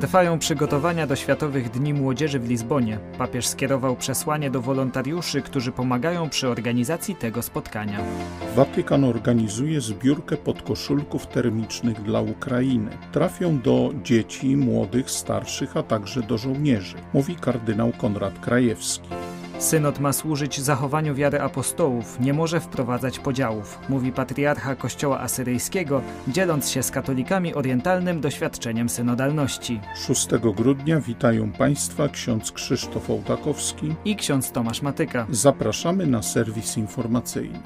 Trwają przygotowania do Światowych Dni Młodzieży w Lizbonie. Papież skierował przesłanie do wolontariuszy, którzy pomagają przy organizacji tego spotkania. Watykan organizuje zbiórkę podkoszulków termicznych dla Ukrainy. Trafią do dzieci, młodych, starszych, a także do żołnierzy, mówi kardynał Konrad Krajewski. Synod ma służyć zachowaniu wiary apostołów, nie może wprowadzać podziałów, mówi patriarcha Kościoła Asyryjskiego, dzieląc się z katolikami orientalnym doświadczeniem synodalności. 6 grudnia witają Państwa ksiądz Krzysztof Ołtakowski i ksiądz Tomasz Matyka. Zapraszamy na serwis informacyjny.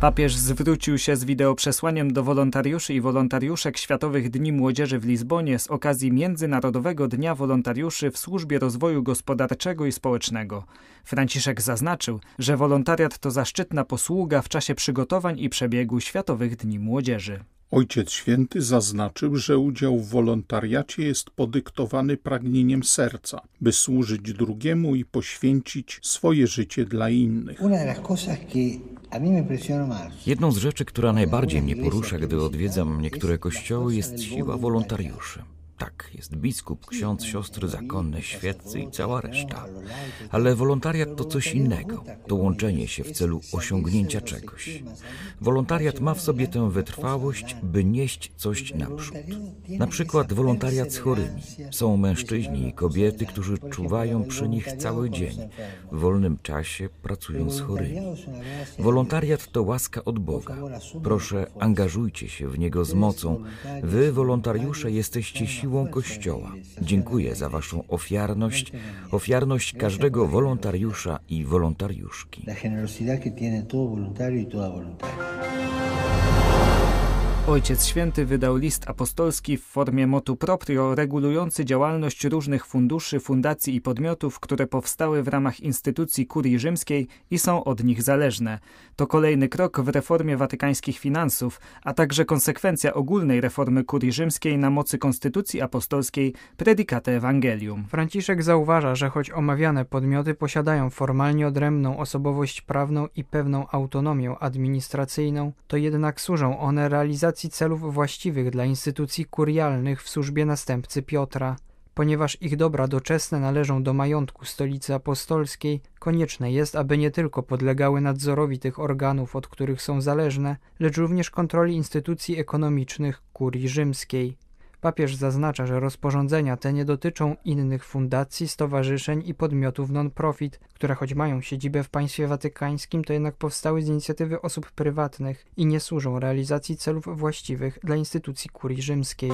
Papież zwrócił się z wideoprzesłaniem do wolontariuszy i wolontariuszek Światowych Dni Młodzieży w Lizbonie z okazji Międzynarodowego Dnia Wolontariuszy w Służbie Rozwoju Gospodarczego i Społecznego. Franciszek zaznaczył, że wolontariat to zaszczytna posługa w czasie przygotowań i przebiegu Światowych Dni Młodzieży. Ojciec Święty zaznaczył, że udział w wolontariacie jest podyktowany pragnieniem serca, by służyć drugiemu i poświęcić swoje życie dla innych. Jedną z rzeczy, która najbardziej mnie porusza, gdy odwiedzam niektóre kościoły, jest siła wolontariuszy. Tak, jest biskup, ksiądz, siostry zakonne, świeccy i cała reszta. Ale wolontariat to coś innego. To łączenie się w celu osiągnięcia czegoś. Wolontariat ma w sobie tę wytrwałość, by nieść coś naprzód. Na przykład wolontariat z chorymi. Są mężczyźni i kobiety, którzy czuwają przy nich cały dzień. W wolnym czasie pracują z chorymi. Wolontariat to łaska od Boga. Proszę, angażujcie się w niego z mocą. Wy, wolontariusze, jesteście siłą siłą Kościoła. Dziękuję za Waszą ofiarność, ofiarność każdego wolontariusza i wolontariuszki. Ojciec Święty wydał list apostolski w formie motu proprio regulujący działalność różnych funduszy, fundacji i podmiotów, które powstały w ramach instytucji kurii rzymskiej i są od nich zależne. To kolejny krok w reformie watykańskich finansów, a także konsekwencja ogólnej reformy kurii rzymskiej na mocy konstytucji apostolskiej Predicate Evangelium. Franciszek zauważa, że choć omawiane podmioty posiadają formalnie odrębną osobowość prawną i pewną autonomię administracyjną, to jednak służą one realizacji realizacji celów właściwych dla instytucji kurialnych w służbie następcy Piotra. Ponieważ ich dobra doczesne należą do majątku stolicy apostolskiej, konieczne jest, aby nie tylko podlegały nadzorowi tych organów, od których są zależne, lecz również kontroli instytucji ekonomicznych kurii rzymskiej. Papież zaznacza, że rozporządzenia te nie dotyczą innych fundacji, stowarzyszeń i podmiotów non-profit, które choć mają siedzibę w państwie watykańskim, to jednak powstały z inicjatywy osób prywatnych i nie służą realizacji celów właściwych dla instytucji kurii rzymskiej.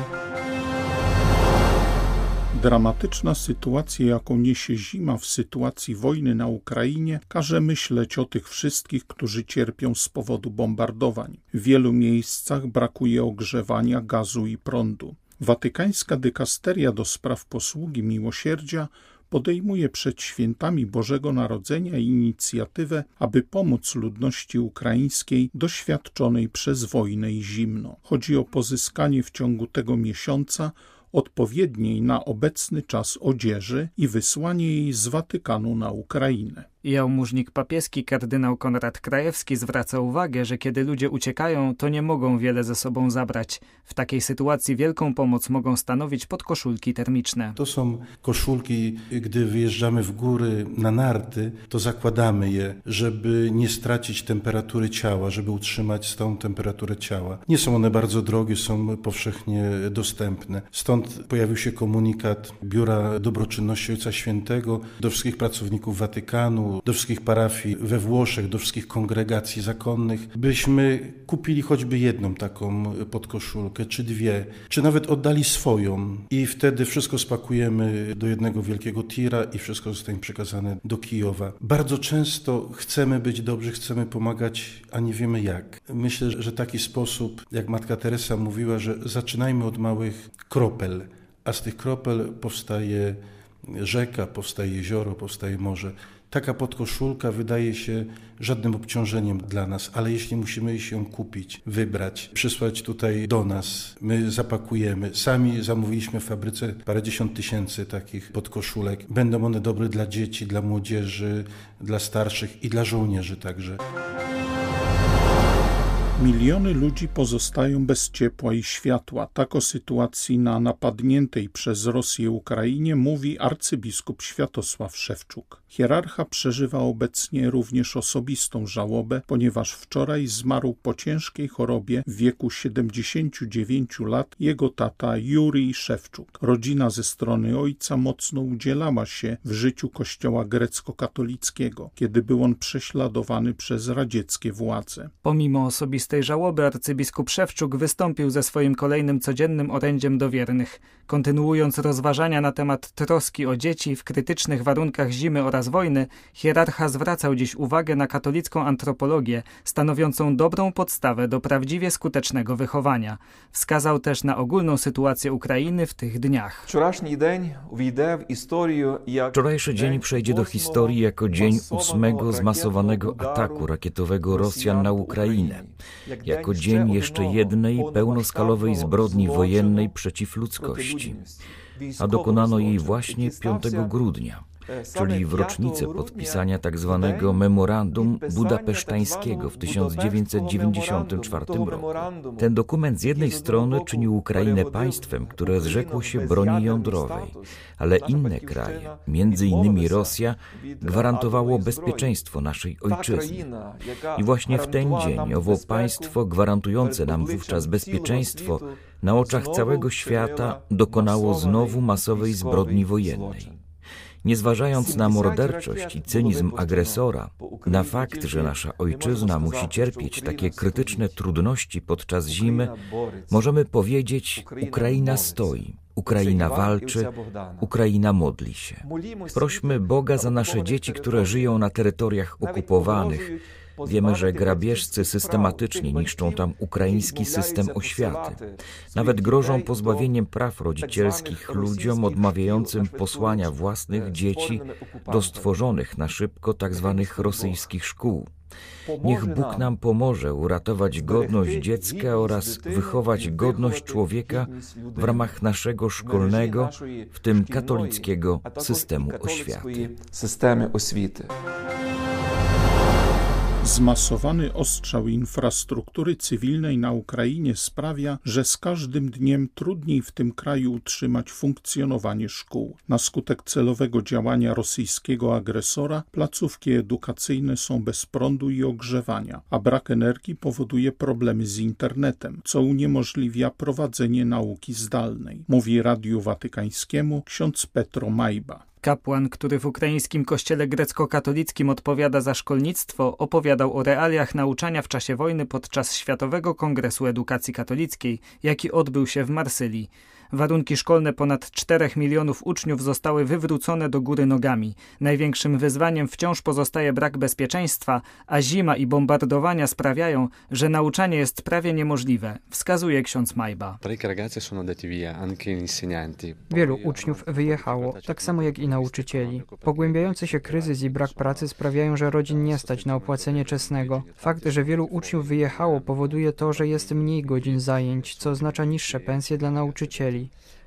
Dramatyczna sytuacja, jaką niesie zima w sytuacji wojny na Ukrainie, każe myśleć o tych wszystkich, którzy cierpią z powodu bombardowań. W wielu miejscach brakuje ogrzewania, gazu i prądu. Watykańska dykasteria do spraw posługi miłosierdzia podejmuje przed świętami Bożego Narodzenia inicjatywę, aby pomóc ludności ukraińskiej doświadczonej przez wojnę i zimno. Chodzi o pozyskanie w ciągu tego miesiąca odpowiedniej na obecny czas odzieży i wysłanie jej z Watykanu na Ukrainę. Jałmużnik papieski kardynał Konrad Krajewski zwraca uwagę, że kiedy ludzie uciekają, to nie mogą wiele ze sobą zabrać. W takiej sytuacji wielką pomoc mogą stanowić podkoszulki termiczne. To są koszulki, gdy wyjeżdżamy w góry na narty, to zakładamy je, żeby nie stracić temperatury ciała, żeby utrzymać stałą temperaturę ciała. Nie są one bardzo drogie, są powszechnie dostępne. Stąd pojawił się komunikat Biura Dobroczynności Ojca Świętego do wszystkich pracowników Watykanu, do wszystkich parafii we Włoszech, do wszystkich kongregacji zakonnych, byśmy kupili choćby jedną taką podkoszulkę, czy dwie, czy nawet oddali swoją i wtedy wszystko spakujemy do jednego wielkiego tira i wszystko zostanie przekazane do Kijowa. Bardzo często chcemy być dobrzy, chcemy pomagać, a nie wiemy jak. Myślę, że taki sposób, jak Matka Teresa mówiła, że zaczynajmy od małych kropel, a z tych kropel powstaje rzeka, powstaje jezioro, powstaje morze Taka podkoszulka wydaje się żadnym obciążeniem dla nas, ale jeśli musimy się kupić, wybrać, przysłać tutaj do nas, my zapakujemy. Sami zamówiliśmy w fabryce parędziesiąt tysięcy takich podkoszulek. Będą one dobre dla dzieci, dla młodzieży, dla starszych i dla żołnierzy także. Miliony ludzi pozostają bez ciepła i światła. Tak o sytuacji na napadniętej przez Rosję Ukrainie mówi arcybiskup Światosław Szewczuk. Hierarcha przeżywa obecnie również osobistą żałobę, ponieważ wczoraj zmarł po ciężkiej chorobie w wieku 79 lat jego tata Jurij Szewczuk. Rodzina ze strony ojca mocno udzielała się w życiu kościoła grecko-katolickiego, kiedy był on prześladowany przez radzieckie władze. Pomimo osobistej żałoby arcybiskup Szewczuk wystąpił ze swoim kolejnym codziennym orędziem do wiernych. Kontynuując rozważania na temat troski o dzieci w krytycznych warunkach zimy oraz wojny, hierarcha zwracał dziś uwagę na katolicką antropologię, stanowiącą dobrą podstawę do prawdziwie skutecznego wychowania. Wskazał też na ogólną sytuację Ukrainy w tych dniach. Wczorajszy dzień przejdzie do historii jako dzień ósmego zmasowanego ataku rakietowego Rosjan na Ukrainę, jako dzień jeszcze jednej pełnoskalowej zbrodni wojennej przeciw ludzkości, a dokonano jej właśnie 5 grudnia czyli w rocznicę podpisania tzw. Memorandum budapesztańskiego w 1994 roku. Ten dokument z jednej strony czynił Ukrainę państwem, które zrzekło się broni jądrowej, ale inne kraje, między innymi Rosja, gwarantowało bezpieczeństwo naszej ojczyzny. I właśnie w ten dzień owo państwo gwarantujące nam wówczas bezpieczeństwo na oczach całego świata dokonało znowu masowej zbrodni wojennej nie zważając na morderczość i cynizm agresora, na fakt, że nasza ojczyzna musi cierpieć takie krytyczne trudności podczas zimy, możemy powiedzieć: Ukraina stoi, Ukraina walczy, Ukraina modli się. Prośmy Boga za nasze dzieci, które żyją na terytoriach okupowanych Wiemy, że grabieżcy systematycznie niszczą tam ukraiński system oświaty. Nawet grożą pozbawieniem praw rodzicielskich ludziom odmawiającym posłania własnych dzieci do stworzonych na szybko tzw. Tak rosyjskich szkół. Niech Bóg nam pomoże uratować godność dziecka oraz wychować godność człowieka w ramach naszego szkolnego, w tym katolickiego systemu oświaty. Zmasowany ostrzał infrastruktury cywilnej na Ukrainie sprawia, że z każdym dniem trudniej w tym kraju utrzymać funkcjonowanie szkół. Na skutek celowego działania rosyjskiego agresora placówki edukacyjne są bez prądu i ogrzewania, a brak energii powoduje problemy z internetem, co uniemożliwia prowadzenie nauki zdalnej, mówi Radiu Watykańskiemu ksiądz Petro Majba. Kapłan, który w ukraińskim kościele grecko-katolickim odpowiada za szkolnictwo, opowiadał o realiach nauczania w czasie wojny podczas Światowego Kongresu Edukacji Katolickiej, jaki odbył się w Marsylii. Warunki szkolne ponad 4 milionów uczniów zostały wywrócone do góry nogami. Największym wyzwaniem wciąż pozostaje brak bezpieczeństwa, a zima i bombardowania sprawiają, że nauczanie jest prawie niemożliwe, wskazuje ksiądz Majba. Wielu uczniów wyjechało, tak samo jak i nauczycieli. Pogłębiający się kryzys i brak pracy sprawiają, że rodzin nie stać na opłacenie czesnego. Fakt, że wielu uczniów wyjechało powoduje to, że jest mniej godzin zajęć, co oznacza niższe pensje dla nauczycieli.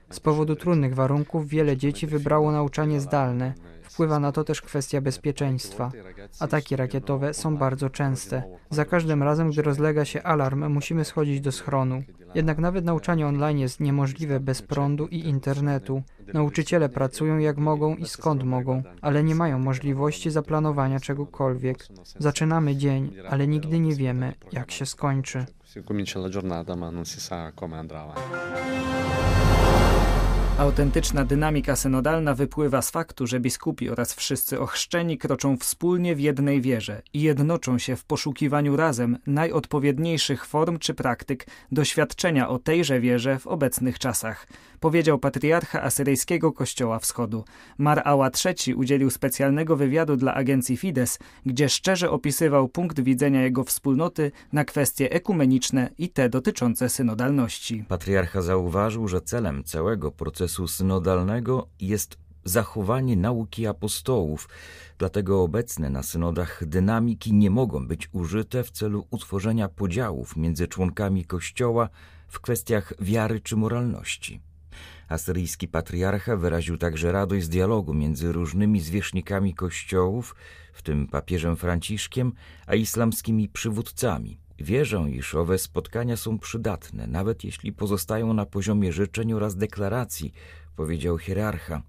Z powodu trudnych warunków wiele dzieci wybrało nauczanie zdalne. Wpływa na to też kwestia bezpieczeństwa. Ataki rakietowe są bardzo częste. Za każdym razem, gdy rozlega się alarm, musimy schodzić do schronu. Jednak nawet nauczanie online jest niemożliwe bez prądu i internetu. Nauczyciele pracują jak mogą i skąd mogą, ale nie mają możliwości zaplanowania czegokolwiek. Zaczynamy dzień, ale nigdy nie wiemy, jak się skończy. Comincia la giornata, ma non si sa come andrà Autentyczna dynamika synodalna wypływa z faktu, że biskupi oraz wszyscy ochrzczeni kroczą wspólnie w jednej wierze i jednoczą się w poszukiwaniu razem najodpowiedniejszych form czy praktyk doświadczenia o tejże wierze w obecnych czasach powiedział patriarcha asyryjskiego Kościoła Wschodu. Mar Ała III udzielił specjalnego wywiadu dla agencji Fides, gdzie szczerze opisywał punkt widzenia jego wspólnoty na kwestie ekumeniczne i te dotyczące synodalności. Patriarcha zauważył, że celem całego procesu synodalnego jest zachowanie nauki apostołów, dlatego obecne na synodach dynamiki nie mogą być użyte w celu utworzenia podziałów między członkami Kościoła w kwestiach wiary czy moralności. Asyryjski patriarcha wyraził także radość z dialogu między różnymi zwierzchnikami kościołów, w tym papieżem Franciszkiem, a islamskimi przywódcami. Wierzę, iż owe spotkania są przydatne, nawet jeśli pozostają na poziomie życzeń oraz deklaracji, powiedział hierarcha.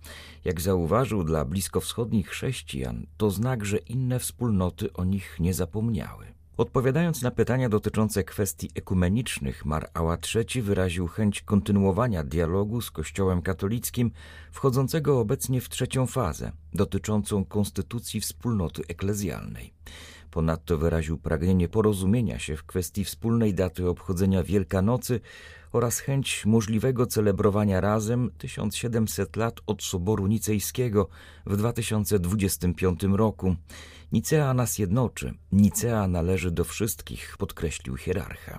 Jak zauważył dla bliskowschodnich chrześcijan, to znak, że inne wspólnoty o nich nie zapomniały. Odpowiadając na pytania dotyczące kwestii ekumenicznych, Mar Ała III wyraził chęć kontynuowania dialogu z Kościołem katolickim, wchodzącego obecnie w trzecią fazę, dotyczącą konstytucji wspólnoty eklezjalnej. Ponadto wyraził pragnienie porozumienia się w kwestii wspólnej daty obchodzenia Wielkanocy oraz chęć możliwego celebrowania razem 1700 lat od Soboru Nicejskiego w 2025 roku. Nicea nas jednoczy, Nicea należy do wszystkich, podkreślił hierarcha.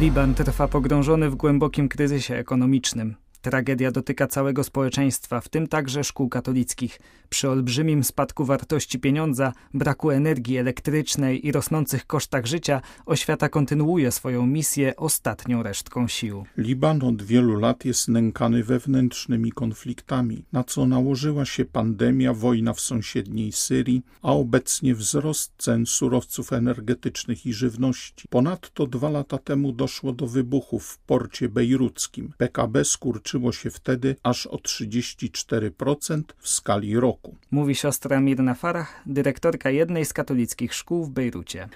Liban trwa pogrążony w głębokim kryzysie ekonomicznym. Tragedia dotyka całego społeczeństwa, w tym także szkół katolickich. Przy olbrzymim spadku wartości pieniądza, braku energii elektrycznej i rosnących kosztach życia, oświata kontynuuje swoją misję ostatnią resztką sił. Liban od wielu lat jest nękany wewnętrznymi konfliktami, na co nałożyła się pandemia, wojna w sąsiedniej Syrii, a obecnie wzrost cen surowców energetycznych i żywności. Ponadto dwa lata temu doszło do wybuchów w porcie bejruckim. PKB skurczyło się wtedy aż o 34% w skali roku roku. Mówi siostra Mirna Farah, dyrektorka jednej z katolickich szkół w Bejrucie.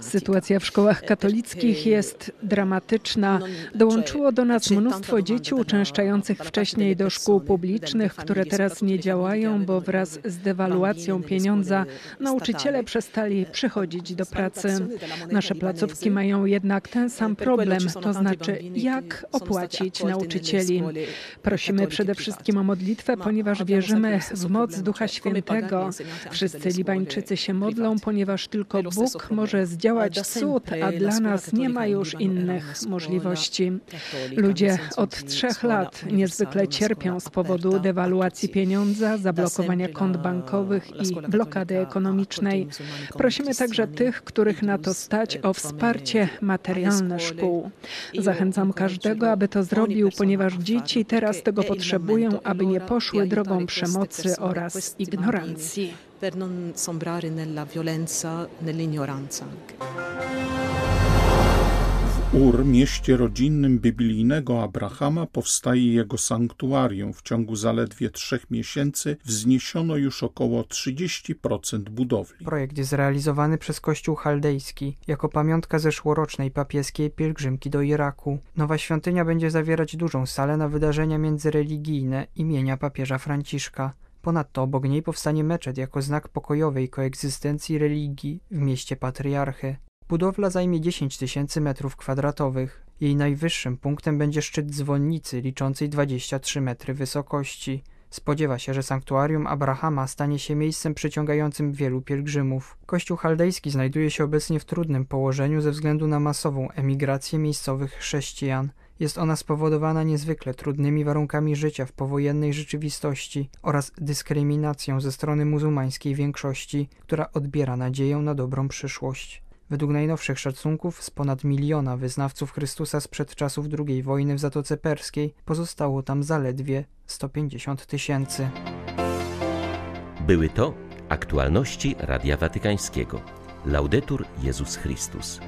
Sytuacja w szkołach katolickich jest dramatyczna. Dołączyło do nas mnóstwo dzieci uczęszczających wcześniej do szkół publicznych, które teraz nie działają, bo wraz z dewaluacją pieniądza nauczyciele przestali przychodzić do pracy. Nasze placówki mają jednak ten sam problem, to znaczy jak opłacić nauczycieli. Prosimy przede wszystkim o modlitwę, ponieważ wierzymy w moc Ducha Świętego. Wszyscy Libańczycy się modlą, ponieważ tylko Bóg może zdziałać cud, a dla nas nie ma już innych możliwości. Ludzie od trzech lat niezwykle cierpią z powodu dewaluacji pieniądza, zablokowania kont bankowych i blokady ekonomicznej. Prosimy także tych, których na to stać, o wsparcie materialne szkół. Zachęcam każdego, aby to zrobił, ponieważ dzieci teraz tego potrzebują aby nie poszły drogą przemocy oraz ignorancji. Per non sombrare nella violenza, nell'ignoranza Ur, mieście rodzinnym biblijnego Abrahama, powstaje jego sanktuarium. W ciągu zaledwie trzech miesięcy wzniesiono już około 30% budowli. Projekt jest realizowany przez Kościół Chaldejski jako pamiątka zeszłorocznej papieskiej pielgrzymki do Iraku. Nowa świątynia będzie zawierać dużą salę na wydarzenia międzyreligijne imienia papieża Franciszka. Ponadto obok niej powstanie meczet jako znak pokojowej koegzystencji religii w mieście Patriarchy. Budowla zajmie 10 tysięcy metrów kwadratowych. Jej najwyższym punktem będzie szczyt dzwonnicy liczącej 23 metry wysokości. Spodziewa się, że sanktuarium Abrahama stanie się miejscem przyciągającym wielu pielgrzymów. Kościół chaldejski znajduje się obecnie w trudnym położeniu ze względu na masową emigrację miejscowych chrześcijan. Jest ona spowodowana niezwykle trudnymi warunkami życia w powojennej rzeczywistości oraz dyskryminacją ze strony muzułmańskiej większości, która odbiera nadzieję na dobrą przyszłość. Według najnowszych szacunków z ponad miliona wyznawców Chrystusa sprzed czasów II wojny w Zatoce Perskiej pozostało tam zaledwie 150 tysięcy. Były to aktualności Radia Watykańskiego. Laudetur Jezus Chrystus.